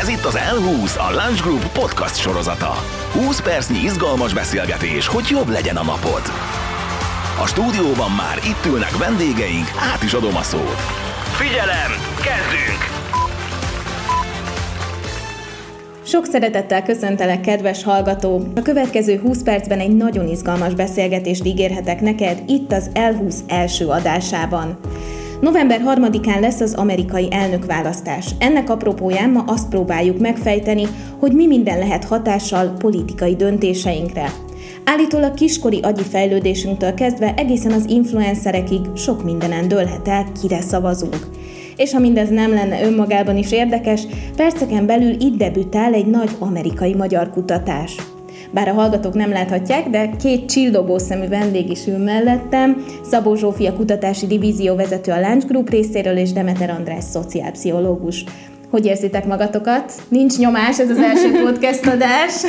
Ez itt az L20, a Lunch Group podcast sorozata. 20 percnyi izgalmas beszélgetés, hogy jobb legyen a napod. A stúdióban már itt ülnek vendégeink, át is adom a szót. Figyelem, kezdünk! Sok szeretettel köszöntelek, kedves hallgató! A következő 20 percben egy nagyon izgalmas beszélgetést ígérhetek neked itt az L20 első adásában. November 3-án lesz az amerikai elnökválasztás. Ennek apropóján ma azt próbáljuk megfejteni, hogy mi minden lehet hatással politikai döntéseinkre. Állítólag kiskori agyi fejlődésünktől kezdve egészen az influencerekig sok mindenen dőlhet el, kire szavazunk. És ha mindez nem lenne önmagában is érdekes, perceken belül itt debütál egy nagy amerikai-magyar kutatás. Bár a hallgatók nem láthatják, de két csillogó szemű vendég is ül mellettem, Szabó Zsófia kutatási divízió vezető a Lunch Group részéről, és Demeter András szociálpszichológus. Hogy érzitek magatokat? Nincs nyomás, ez az első podcast adás.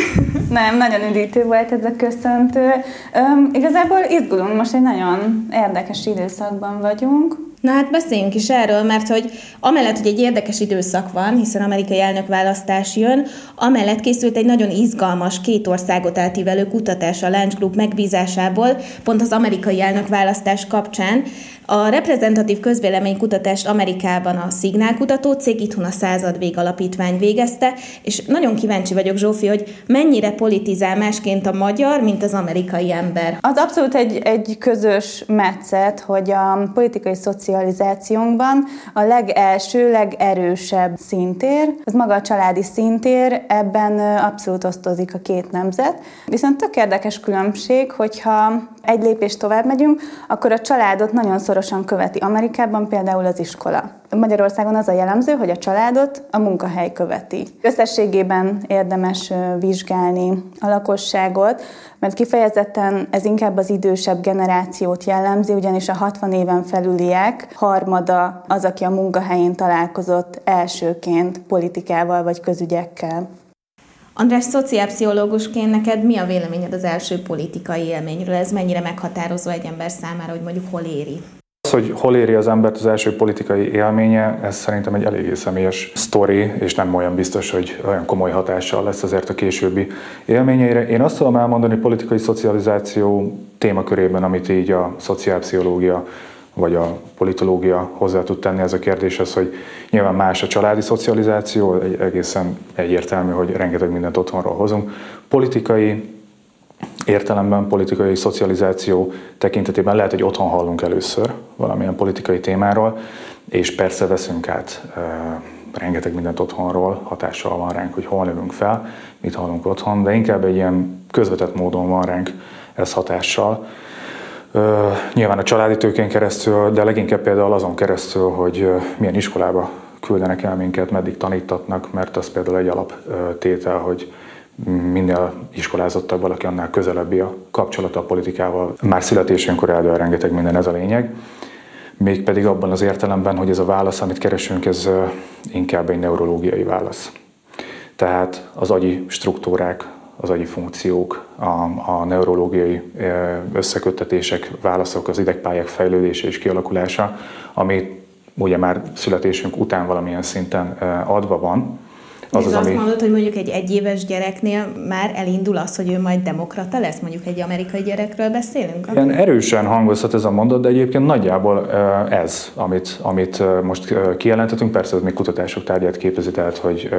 Nem, nagyon üdítő volt ez a köszöntő. Üm, igazából izgulunk, most egy nagyon érdekes időszakban vagyunk. Na hát beszéljünk is erről, mert hogy amellett, hogy egy érdekes időszak van, hiszen amerikai elnökválasztás jön, amellett készült egy nagyon izgalmas, két országot átívelő kutatás a Lunch Group megbízásából, pont az amerikai elnökválasztás kapcsán. A reprezentatív közvéleménykutatást Amerikában a Szignál kutató cég itthon a század vég alapítvány végezte, és nagyon kíváncsi vagyok, Zsófi, hogy mennyire politizál másként a magyar, mint az amerikai ember. Az abszolút egy, egy közös metszet, hogy a politikai szocializációnkban a legelső, legerősebb szintér, az maga a családi szintér, ebben abszolút osztozik a két nemzet. Viszont tök érdekes különbség, hogyha egy lépést tovább megyünk, akkor a családot nagyon szorosan követi. Amerikában például az iskola. Magyarországon az a jellemző, hogy a családot a munkahely követi. Összességében érdemes vizsgálni a lakosságot, mert kifejezetten ez inkább az idősebb generációt jellemzi, ugyanis a 60 éven felüliek harmada az, aki a munkahelyén találkozott elsőként politikával vagy közügyekkel. András, szociálpszichológusként neked mi a véleményed az első politikai élményről? Ez mennyire meghatározó egy ember számára, hogy mondjuk hol éri? Az, hogy hol éri az embert az első politikai élménye, ez szerintem egy eléggé személyes sztori, és nem olyan biztos, hogy olyan komoly hatással lesz azért a későbbi élményeire. Én azt tudom elmondani politikai szocializáció témakörében, amit így a szociálpszichológia vagy a politológia hozzá tud tenni ez a kérdéshez, hogy nyilván más a családi szocializáció, egészen egyértelmű, hogy rengeteg mindent otthonról hozunk. Politikai értelemben, politikai szocializáció tekintetében lehet, hogy otthon hallunk először valamilyen politikai témáról, és persze veszünk át e, rengeteg mindent otthonról, hatással van ránk, hogy hol növünk fel, mit hallunk otthon, de inkább egy ilyen közvetett módon van ránk ez hatással, nyilván a családi tőkén keresztül, de leginkább például azon keresztül, hogy milyen iskolába küldenek el minket, meddig tanítatnak, mert az például egy alaptétel, hogy minél iskolázottabb valaki, annál közelebbi a kapcsolata a politikával. Már születésünkkor eldől rengeteg minden, ez a lényeg. Mégpedig abban az értelemben, hogy ez a válasz, amit keresünk, ez inkább egy neurológiai válasz. Tehát az agyi struktúrák, az agyi funkciók, a, a neurológiai összeköttetések, válaszok, az idegpályák fejlődése és kialakulása, ami ugye már születésünk után valamilyen szinten adva van, az az, azt ami... mondod, hogy mondjuk egy egyéves gyereknél már elindul az, hogy ő majd demokrata lesz? Mondjuk egy amerikai gyerekről beszélünk? Igen, erősen hangozhat ez a mondat, de egyébként nagyjából ez, amit, amit most kijelentetünk. Persze ez még kutatások tárgyát képezi, tehát hogy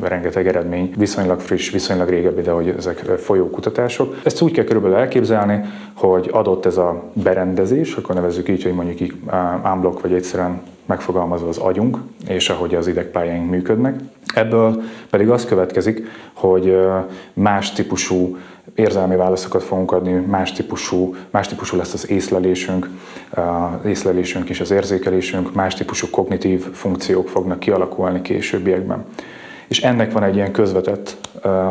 rengeteg eredmény, viszonylag friss, viszonylag régebbi, de hogy ezek folyó kutatások. Ezt úgy kell körülbelül elképzelni, hogy adott ez a berendezés, akkor nevezzük így, hogy mondjuk így ámblok, vagy egyszerűen megfogalmazva az agyunk, és ahogy az idegpályáink működnek. Ebből pedig az következik, hogy más típusú érzelmi válaszokat fogunk adni, más típusú, más típusú lesz az észlelésünk, az észlelésünk és az érzékelésünk, más típusú kognitív funkciók fognak kialakulni későbbiekben. És ennek van egy ilyen közvetett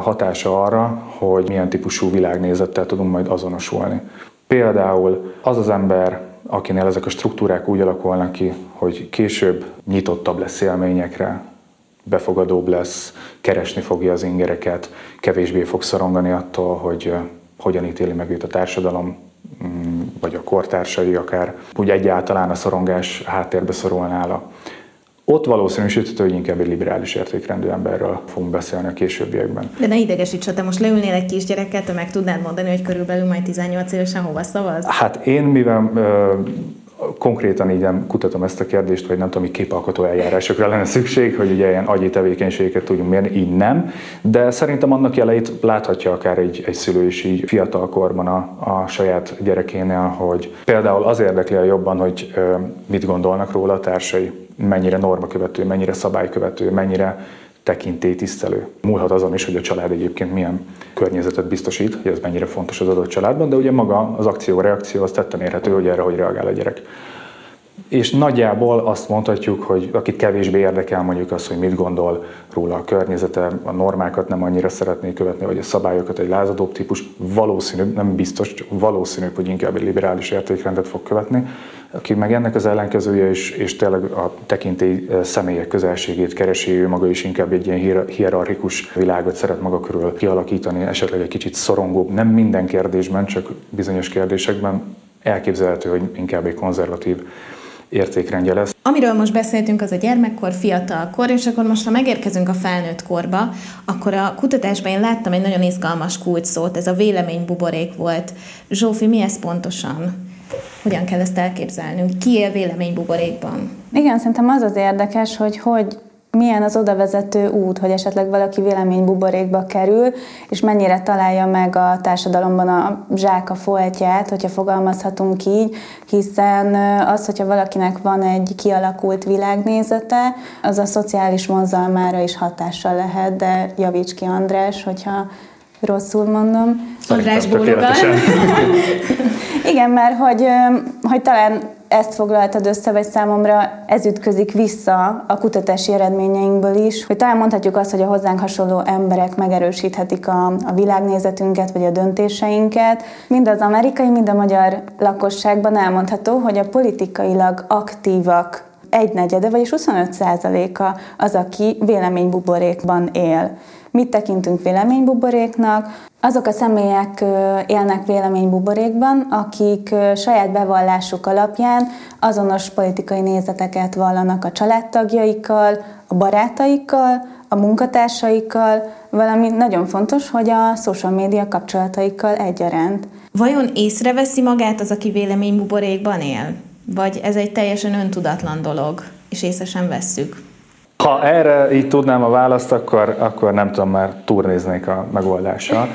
hatása arra, hogy milyen típusú világnézettel tudunk majd azonosulni. Például az az ember, akinél ezek a struktúrák úgy alakulnak ki, hogy később nyitottabb lesz élményekre, befogadóbb lesz, keresni fogja az ingereket, kevésbé fog szorongani attól, hogy hogyan ítéli meg őt a társadalom, mm, vagy a kortársai akár. Úgy egyáltalán a szorongás háttérbe szorul nála. ott valószínűsíthető, hogy inkább egy liberális értékrendű emberről fogunk beszélni a későbbiekben. De ne idegesíts, te most leülnél egy kisgyereket, te meg tudnád mondani, hogy körülbelül majd 18 évesen hova szavaz? Hát én, mivel konkrétan így nem kutatom ezt a kérdést, vagy nem tudom, hogy képalkotó eljárásokra lenne szükség, hogy ugye ilyen agyi tevékenységeket tudjunk mérni, így nem. De szerintem annak jeleit láthatja akár egy, egy szülő is így fiatalkorban a, a saját gyerekénél, hogy például az érdekli a jobban, hogy mit gondolnak róla a társai, mennyire normakövető, mennyire szabálykövető, mennyire tekintélytisztelő. Múlhat azon is, hogy a család egyébként milyen környezetet biztosít, hogy ez mennyire fontos az adott családban, de ugye maga az akció-reakció az tetten érhető, hogy erre hogy reagál a gyerek. És nagyjából azt mondhatjuk, hogy akit kevésbé érdekel mondjuk az, hogy mit gondol róla a környezete, a normákat nem annyira szeretné követni, vagy a szabályokat egy lázadóbb típus, valószínű, nem biztos, csak valószínű, hogy inkább egy liberális értékrendet fog követni, aki meg ennek az ellenkezője, és, és tényleg a tekintély személyek közelségét keresi, ő maga is inkább egy ilyen hierarchikus világot szeret maga körül kialakítani, esetleg egy kicsit szorongóbb, nem minden kérdésben, csak bizonyos kérdésekben elképzelhető, hogy inkább egy konzervatív értékrendje lesz. Amiről most beszéltünk, az a gyermekkor, fiatalkor, és akkor most, ha megérkezünk a felnőtt korba, akkor a kutatásban én láttam egy nagyon izgalmas kulcsszót, ez a véleménybuborék volt. Zsófi, mi ez pontosan? Hogyan kell ezt elképzelnünk? Ki él véleménybuborékban? Igen, szerintem az az érdekes, hogy hogy milyen az oda vezető út, hogy esetleg valaki véleménybuborékba kerül, és mennyire találja meg a társadalomban a zsák a foltját, hogyha fogalmazhatunk így, hiszen az, hogyha valakinek van egy kialakult világnézete, az a szociális vonzalmára is hatással lehet, de javíts ki András, hogyha rosszul mondom. András bólogat. Igen, mert hogy, hogy talán ezt foglaltad össze, vagy számomra ez ütközik vissza a kutatási eredményeinkből is, hogy talán mondhatjuk azt, hogy a hozzánk hasonló emberek megerősíthetik a, a világnézetünket, vagy a döntéseinket. Mind az amerikai, mind a magyar lakosságban elmondható, hogy a politikailag aktívak egynegyede, vagyis 25 százaléka az, aki véleménybuborékban él. Mit tekintünk véleménybuboréknak? Azok a személyek élnek véleménybuborékban, akik saját bevallásuk alapján azonos politikai nézeteket vallanak a családtagjaikkal, a barátaikkal, a munkatársaikkal, valamint nagyon fontos, hogy a social média kapcsolataikkal egyaránt. Vajon észreveszi magát az, aki véleménybuborékban él? Vagy ez egy teljesen öntudatlan dolog, és észre sem vesszük? Ha erre így tudnám a választ, akkor, akkor nem tudom, már turnéznék a megoldással.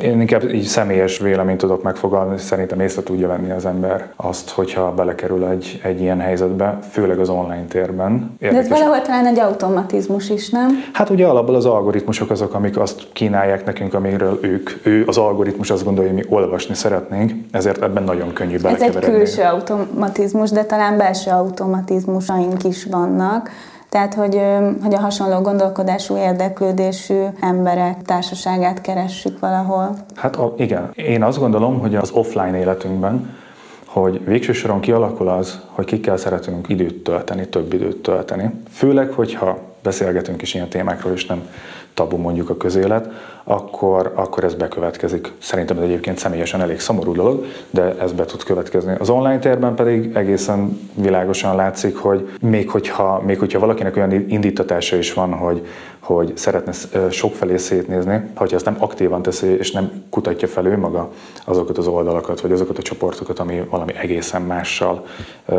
Én inkább így személyes véleményt tudok megfogalmazni, szerintem észre tudja venni az ember azt, hogyha belekerül egy, egy ilyen helyzetbe, főleg az online térben. Érdekes. De ez valahol talán egy automatizmus is, nem? Hát ugye alapból az algoritmusok azok, amik azt kínálják nekünk, amiről ők, ő, az algoritmus azt gondolja, hogy mi olvasni szeretnénk, ezért ebben nagyon könnyű belekeveredni. Ez egy külső automatizmus, de talán belső automatizmusaink is vannak tehát, hogy, hogy a hasonló gondolkodású, érdeklődésű emberek társaságát keressük valahol. Hát igen. Én azt gondolom, hogy az offline életünkben, hogy végső soron kialakul az, hogy kikkel szeretünk időt tölteni, több időt tölteni. Főleg, hogyha beszélgetünk is ilyen témákról, és nem tabu mondjuk a közélet, akkor, akkor ez bekövetkezik. Szerintem ez egyébként személyesen elég szomorú dolog, de ez be tud következni. Az online térben pedig egészen világosan látszik, hogy még hogyha, még hogyha valakinek olyan indítatása is van, hogy, hogy szeretne sokfelé szétnézni, hogyha ezt nem aktívan teszi, és nem kutatja fel ő maga azokat az oldalakat, vagy azokat a csoportokat, ami valami egészen mással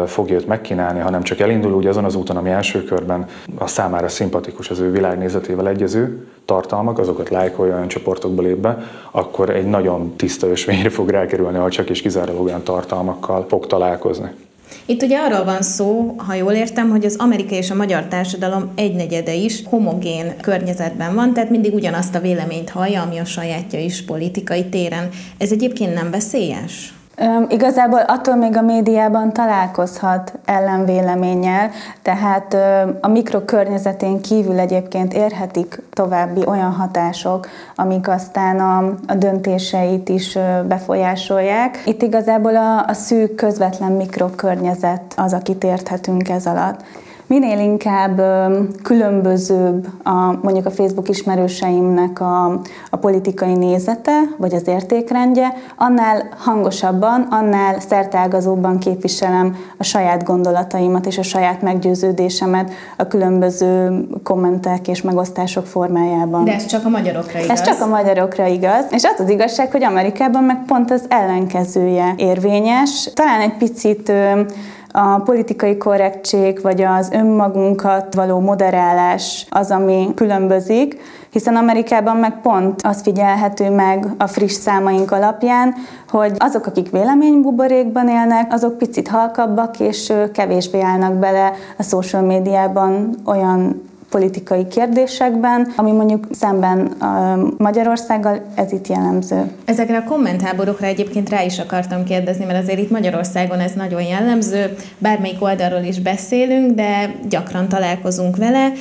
fogja őt megkínálni, hanem csak elindul úgy azon az úton, ami első körben a számára szimpatikus, az ő világnézetével egyező tartalmak, azokat lájkolja, olyan csoportokba lép be, akkor egy nagyon tiszta ösvényre fog rákerülni, ahol csak és kizárólag olyan tartalmakkal fog találkozni. Itt ugye arról van szó, ha jól értem, hogy az amerikai és a magyar társadalom egynegyede is homogén környezetben van, tehát mindig ugyanazt a véleményt hallja, ami a sajátja is politikai téren. Ez egyébként nem veszélyes? Igazából attól még a médiában találkozhat ellenvéleménnyel, tehát a mikrokörnyezetén kívül egyébként érhetik további olyan hatások, amik aztán a, a döntéseit is befolyásolják. Itt igazából a, a szűk, közvetlen mikrokörnyezet az, akit érthetünk ez alatt. Minél inkább különbözőbb a, mondjuk a Facebook ismerőseimnek a, a politikai nézete, vagy az értékrendje, annál hangosabban, annál szertágazóbban képviselem a saját gondolataimat és a saját meggyőződésemet a különböző kommentek és megosztások formájában. De ez csak a magyarokra igaz? Ez csak a magyarokra igaz, és az az igazság, hogy Amerikában meg pont az ellenkezője érvényes. Talán egy picit a politikai korrektség vagy az önmagunkat való moderálás az, ami különbözik, hiszen Amerikában meg pont az figyelhető meg a friss számaink alapján, hogy azok, akik véleménybuborékban élnek, azok picit halkabbak, és kevésbé állnak bele a social médiában olyan politikai kérdésekben, ami mondjuk szemben Magyarországgal ez itt jellemző. Ezekre a kommentháborúkra egyébként rá is akartam kérdezni, mert azért itt Magyarországon ez nagyon jellemző, bármelyik oldalról is beszélünk, de gyakran találkozunk vele.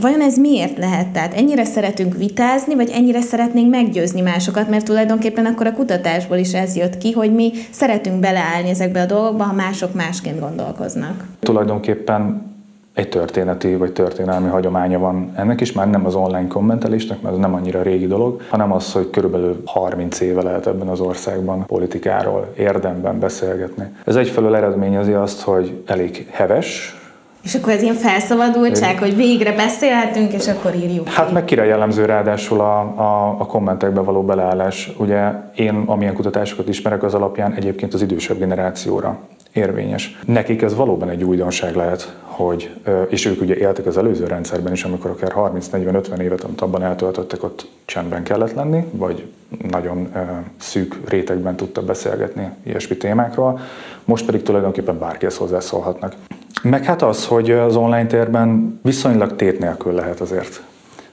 Vajon ez miért lehet? Tehát ennyire szeretünk vitázni, vagy ennyire szeretnénk meggyőzni másokat, mert tulajdonképpen akkor a kutatásból is ez jött ki, hogy mi szeretünk beleállni ezekbe a dolgokba, ha mások másként gondolkoznak. Tulajdonképpen egy történeti vagy történelmi hagyománya van ennek is, már nem az online kommentelésnek, mert ez nem annyira régi dolog, hanem az, hogy körülbelül 30 éve lehet ebben az országban politikáról érdemben beszélgetni. Ez egyfelől eredményezi azt, hogy elég heves, és akkor ez ilyen felszabadultság, hogy végre beszélhetünk, és akkor írjuk. Hát meg kire jellemző ráadásul a, a, a kommentekbe való beleállás. Ugye én, amilyen kutatásokat ismerek, az alapján egyébként az idősebb generációra érvényes. Nekik ez valóban egy újdonság lehet, hogy, és ők ugye éltek az előző rendszerben is, amikor akár 30-40-50 évet, amit abban eltöltöttek, ott csendben kellett lenni, vagy nagyon szűk rétegben tudta beszélgetni ilyesmi témákról, most pedig tulajdonképpen bárkihez hozzászólhatnak. Meg hát az, hogy az online térben viszonylag tét nélkül lehet azért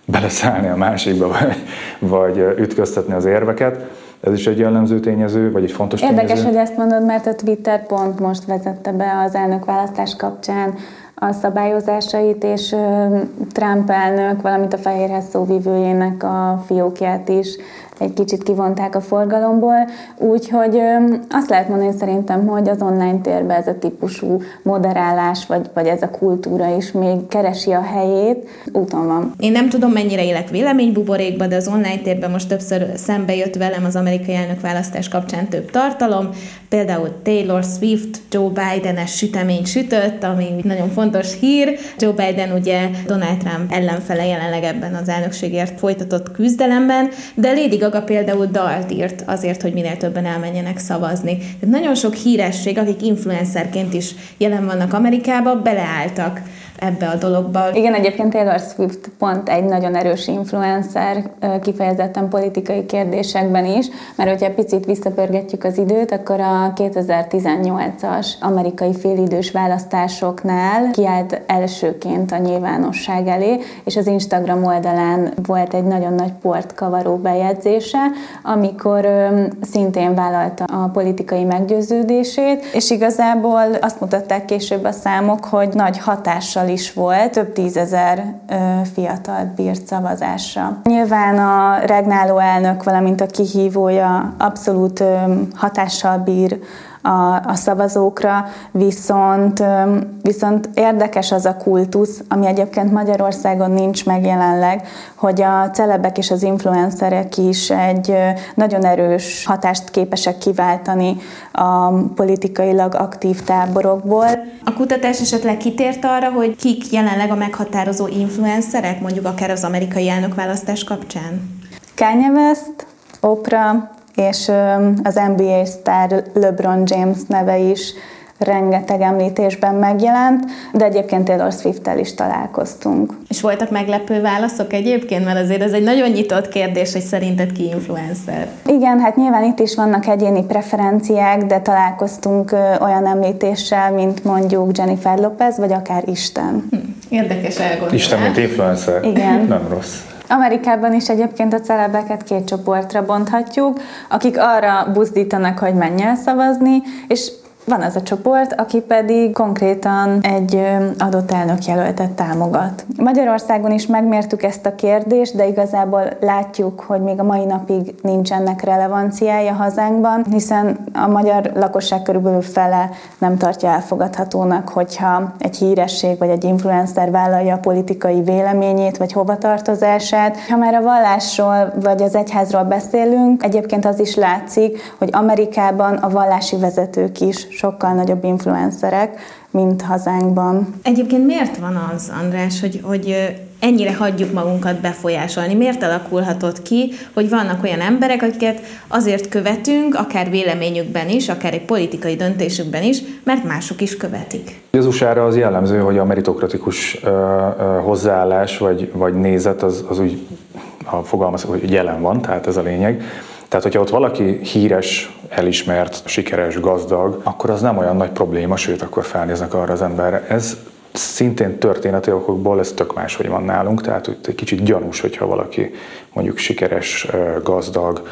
beleszállni a másikba, vagy, vagy ütköztetni az érveket. Ez is egy jellemző tényező, vagy egy fontos Érdekes, tényező. hogy ezt mondod, mert a Twitter pont most vezette be az elnökválasztás kapcsán a szabályozásait, és Trump elnök, valamint a fehérhez szóvivőjének a fiókját is egy kicsit kivonták a forgalomból, úgyhogy azt lehet mondani szerintem, hogy az online térben ez a típusú moderálás, vagy, vagy ez a kultúra is még keresi a helyét, úton van. Én nem tudom, mennyire élek véleménybuborékba, de az online térben most többször szembe jött velem az amerikai elnök választás kapcsán több tartalom, például Taylor Swift Joe Biden-es süteményt sütött, ami nagyon fontos hír. Joe Biden ugye Donald Trump ellenfele jelenleg ebben az elnökségért folytatott küzdelemben, de Lady Gaga például dalt írt azért, hogy minél többen elmenjenek szavazni. Tehát nagyon sok híresség, akik influencerként is jelen vannak Amerikában, beleálltak ebbe a dologba. Igen, egyébként Taylor Swift pont egy nagyon erős influencer, kifejezetten politikai kérdésekben is, mert hogyha picit visszapörgetjük az időt, akkor a 2018-as amerikai félidős választásoknál kiállt elsőként a nyilvánosság elé, és az Instagram oldalán volt egy nagyon nagy port kavaró bejegyzése, amikor szintén vállalta a politikai meggyőződését, és igazából azt mutatták később a számok, hogy nagy hatással is volt, több tízezer fiatal bírt szavazásra. Nyilván a regnáló elnök, valamint a kihívója abszolút hatással bír a, a szavazókra, viszont, viszont érdekes az a kultusz, ami egyébként Magyarországon nincs meg jelenleg, hogy a celebek és az influencerek is egy nagyon erős hatást képesek kiváltani a politikailag aktív táborokból. A kutatás esetleg kitért arra, hogy kik jelenleg a meghatározó influencerek, mondjuk akár az amerikai elnökválasztás kapcsán? Kanye West, Oprah, és az NBA sztár LeBron James neve is rengeteg említésben megjelent, de egyébként Taylor swift is találkoztunk. És voltak meglepő válaszok egyébként, mert azért ez egy nagyon nyitott kérdés, hogy szerinted ki influencer. Igen, hát nyilván itt is vannak egyéni preferenciák, de találkoztunk olyan említéssel, mint mondjuk Jennifer Lopez, vagy akár Isten. Hm, érdekes elgondolás. Isten, mint influencer. Igen. Nem rossz. Amerikában is egyébként a celebeket két csoportra bonthatjuk, akik arra buzdítanak, hogy menj el szavazni, és van az a csoport, aki pedig konkrétan egy adott elnökjelöltet támogat. Magyarországon is megmértük ezt a kérdést, de igazából látjuk, hogy még a mai napig nincs ennek relevanciája hazánkban, hiszen a magyar lakosság körülbelül fele nem tartja elfogadhatónak, hogyha egy híresség vagy egy influencer vállalja a politikai véleményét vagy hovatartozását. Ha már a vallásról vagy az egyházról beszélünk, egyébként az is látszik, hogy Amerikában a vallási vezetők is sokkal nagyobb influencerek, mint hazánkban. Egyébként miért van az, András, hogy, hogy ennyire hagyjuk magunkat befolyásolni? Miért alakulhatott ki, hogy vannak olyan emberek, akiket azért követünk, akár véleményükben is, akár egy politikai döntésükben is, mert mások is követik? Az usa az jellemző, hogy a meritokratikus uh, uh, hozzáállás vagy, vagy nézet az, az úgy, ha fogalmazok, hogy jelen van, tehát ez a lényeg. Tehát, hogyha ott valaki híres, elismert, sikeres, gazdag, akkor az nem olyan nagy probléma, sőt, akkor felnéznek arra az emberre. Ez szintén történeti okokból ez tök máshogy van nálunk, tehát úgy egy kicsit gyanús, hogyha valaki mondjuk sikeres, gazdag,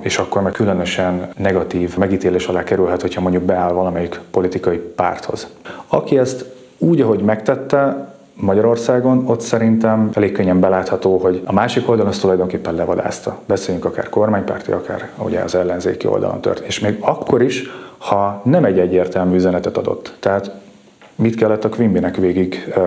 és akkor meg különösen negatív megítélés alá kerülhet, hogyha mondjuk beáll valamelyik politikai párthoz. Aki ezt úgy, ahogy megtette, Magyarországon, ott szerintem elég könnyen belátható, hogy a másik oldalon azt tulajdonképpen levadázta. Beszéljünk akár kormánypárti, akár ugye az ellenzéki oldalon történt. És még akkor is, ha nem egy egyértelmű üzenetet adott. Tehát mit kellett a Quimbynek végig uh,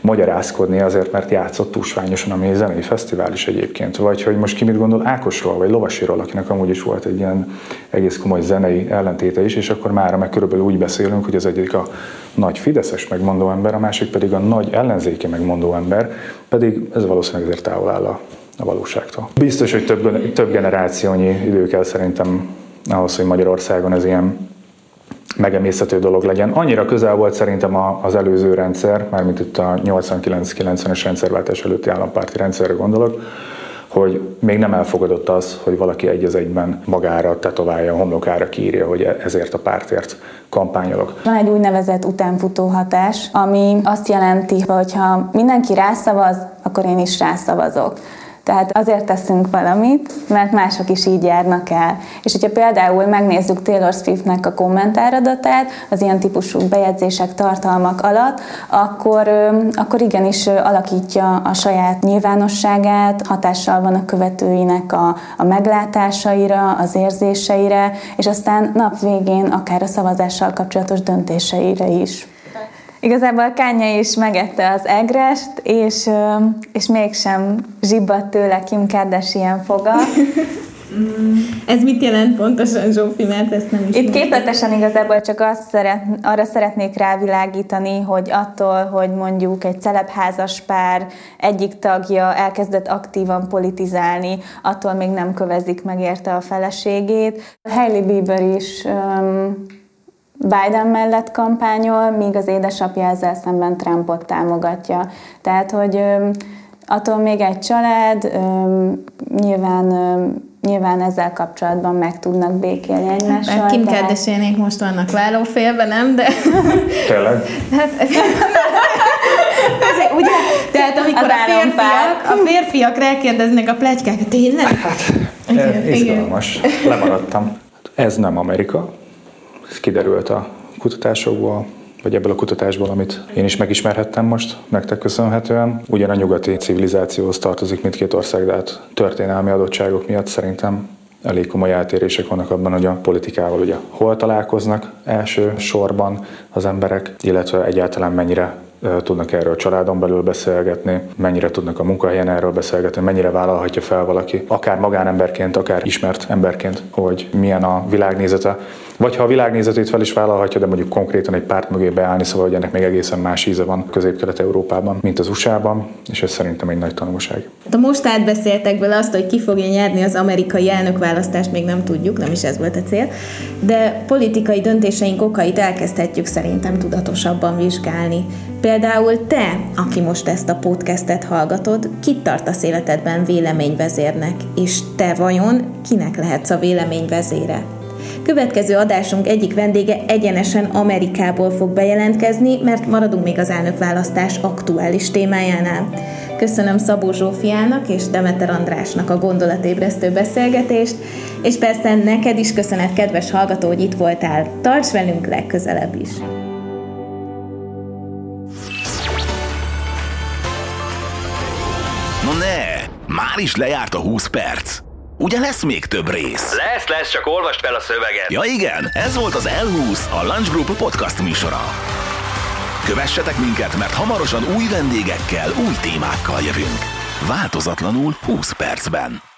magyarázkodni azért, mert játszott túlsványosan, ami egy zenei fesztivál is egyébként. Vagy hogy most ki mit gondol Ákosról, vagy Lovasiról, akinek amúgy is volt egy ilyen egész komoly zenei ellentéte is, és akkor már meg körülbelül úgy beszélünk, hogy az egyik a nagy fideszes megmondó ember, a másik pedig a nagy ellenzéki megmondó ember, pedig ez valószínűleg azért távol áll a, a valóságtól. Biztos, hogy több, több generációnyi idő kell szerintem ahhoz, hogy Magyarországon ez ilyen megemészhető dolog legyen. Annyira közel volt szerintem az előző rendszer, mármint itt a 89-90-es rendszerváltás előtti állampárti rendszerre gondolok, hogy még nem elfogadott az, hogy valaki egy az egyben magára tetoválja, a homlokára kiírja, hogy ezért a pártért kampányolok. Van egy úgynevezett utánfutó hatás, ami azt jelenti, hogy ha mindenki rászavaz, akkor én is rászavazok. Tehát azért teszünk valamit, mert mások is így járnak el. És hogyha például megnézzük Taylor Swiftnek a kommentáradatát, az ilyen típusú bejegyzések, tartalmak alatt, akkor, akkor igenis alakítja a saját nyilvánosságát, hatással van a követőinek a, a meglátásaira, az érzéseire, és aztán nap végén akár a szavazással kapcsolatos döntéseire is. Igazából Kánya is megette az egrest, és, és mégsem zsibbadt tőle Kim Kardashian foga. Mm. Ez mit jelent pontosan, Zsófi, mert ezt nem is Itt képletesen igazából csak azt szeret, arra szeretnék rávilágítani, hogy attól, hogy mondjuk egy celebházas pár egyik tagja elkezdett aktívan politizálni, attól még nem kövezik meg érte a feleségét. Hailey Bieber is um, Biden mellett kampányol, míg az édesapja ezzel szemben Trumpot támogatja. Tehát, hogy attól még egy család nyilván nyilván ezzel kapcsolatban meg tudnak békélni egymással. Hát, Kim Kardashianék most vannak vállófélben, nem? De... Tényleg? Hát, ugye, tehát amikor a férfiak, a férfiak rákérdeznek a plegykákat, tényleg? Hát, igen, izgalmas. Lemaradtam. Ez nem Amerika, ez kiderült a kutatásokból, vagy ebből a kutatásból, amit én is megismerhettem most, nektek köszönhetően. Ugyan a nyugati civilizációhoz tartozik mindkét ország, de hát történelmi adottságok miatt szerintem elég komoly eltérések vannak abban, hogy a politikával ugye hol találkoznak első sorban az emberek, illetve egyáltalán mennyire tudnak erről a családon belül beszélgetni, mennyire tudnak a munkahelyen erről beszélgetni, mennyire vállalhatja fel valaki, akár magánemberként, akár ismert emberként, hogy milyen a világnézete, vagy ha a világnézetét fel is vállalhatja, de mondjuk konkrétan egy párt mögé beállni, szóval hogy ennek még egészen más íze van közép-kelet-európában, mint az USA-ban, és ez szerintem egy nagy tanulság. De most átbeszéltek vele azt, hogy ki fogja nyerni az amerikai elnökválasztást, még nem tudjuk, nem is ez volt a cél, de politikai döntéseink okait elkezdhetjük szerintem tudatosabban vizsgálni. Például te, aki most ezt a podcastet hallgatod, kit tartasz életedben véleményvezérnek, és te vajon kinek lehetsz a véleményvezére? Következő adásunk egyik vendége egyenesen Amerikából fog bejelentkezni, mert maradunk még az elnökválasztás aktuális témájánál. Köszönöm Szabó Zsófiának és Demeter Andrásnak a gondolatébresztő beszélgetést, és persze neked is köszönet, kedves hallgató, hogy itt voltál. Tarts velünk legközelebb is! Már is lejárt a 20 perc. Ugye lesz még több rész? Lesz, lesz, csak olvast fel a szöveget. Ja igen, ez volt az L20, a Lunch Group podcast műsora. Kövessetek minket, mert hamarosan új vendégekkel, új témákkal jövünk. Változatlanul 20 percben.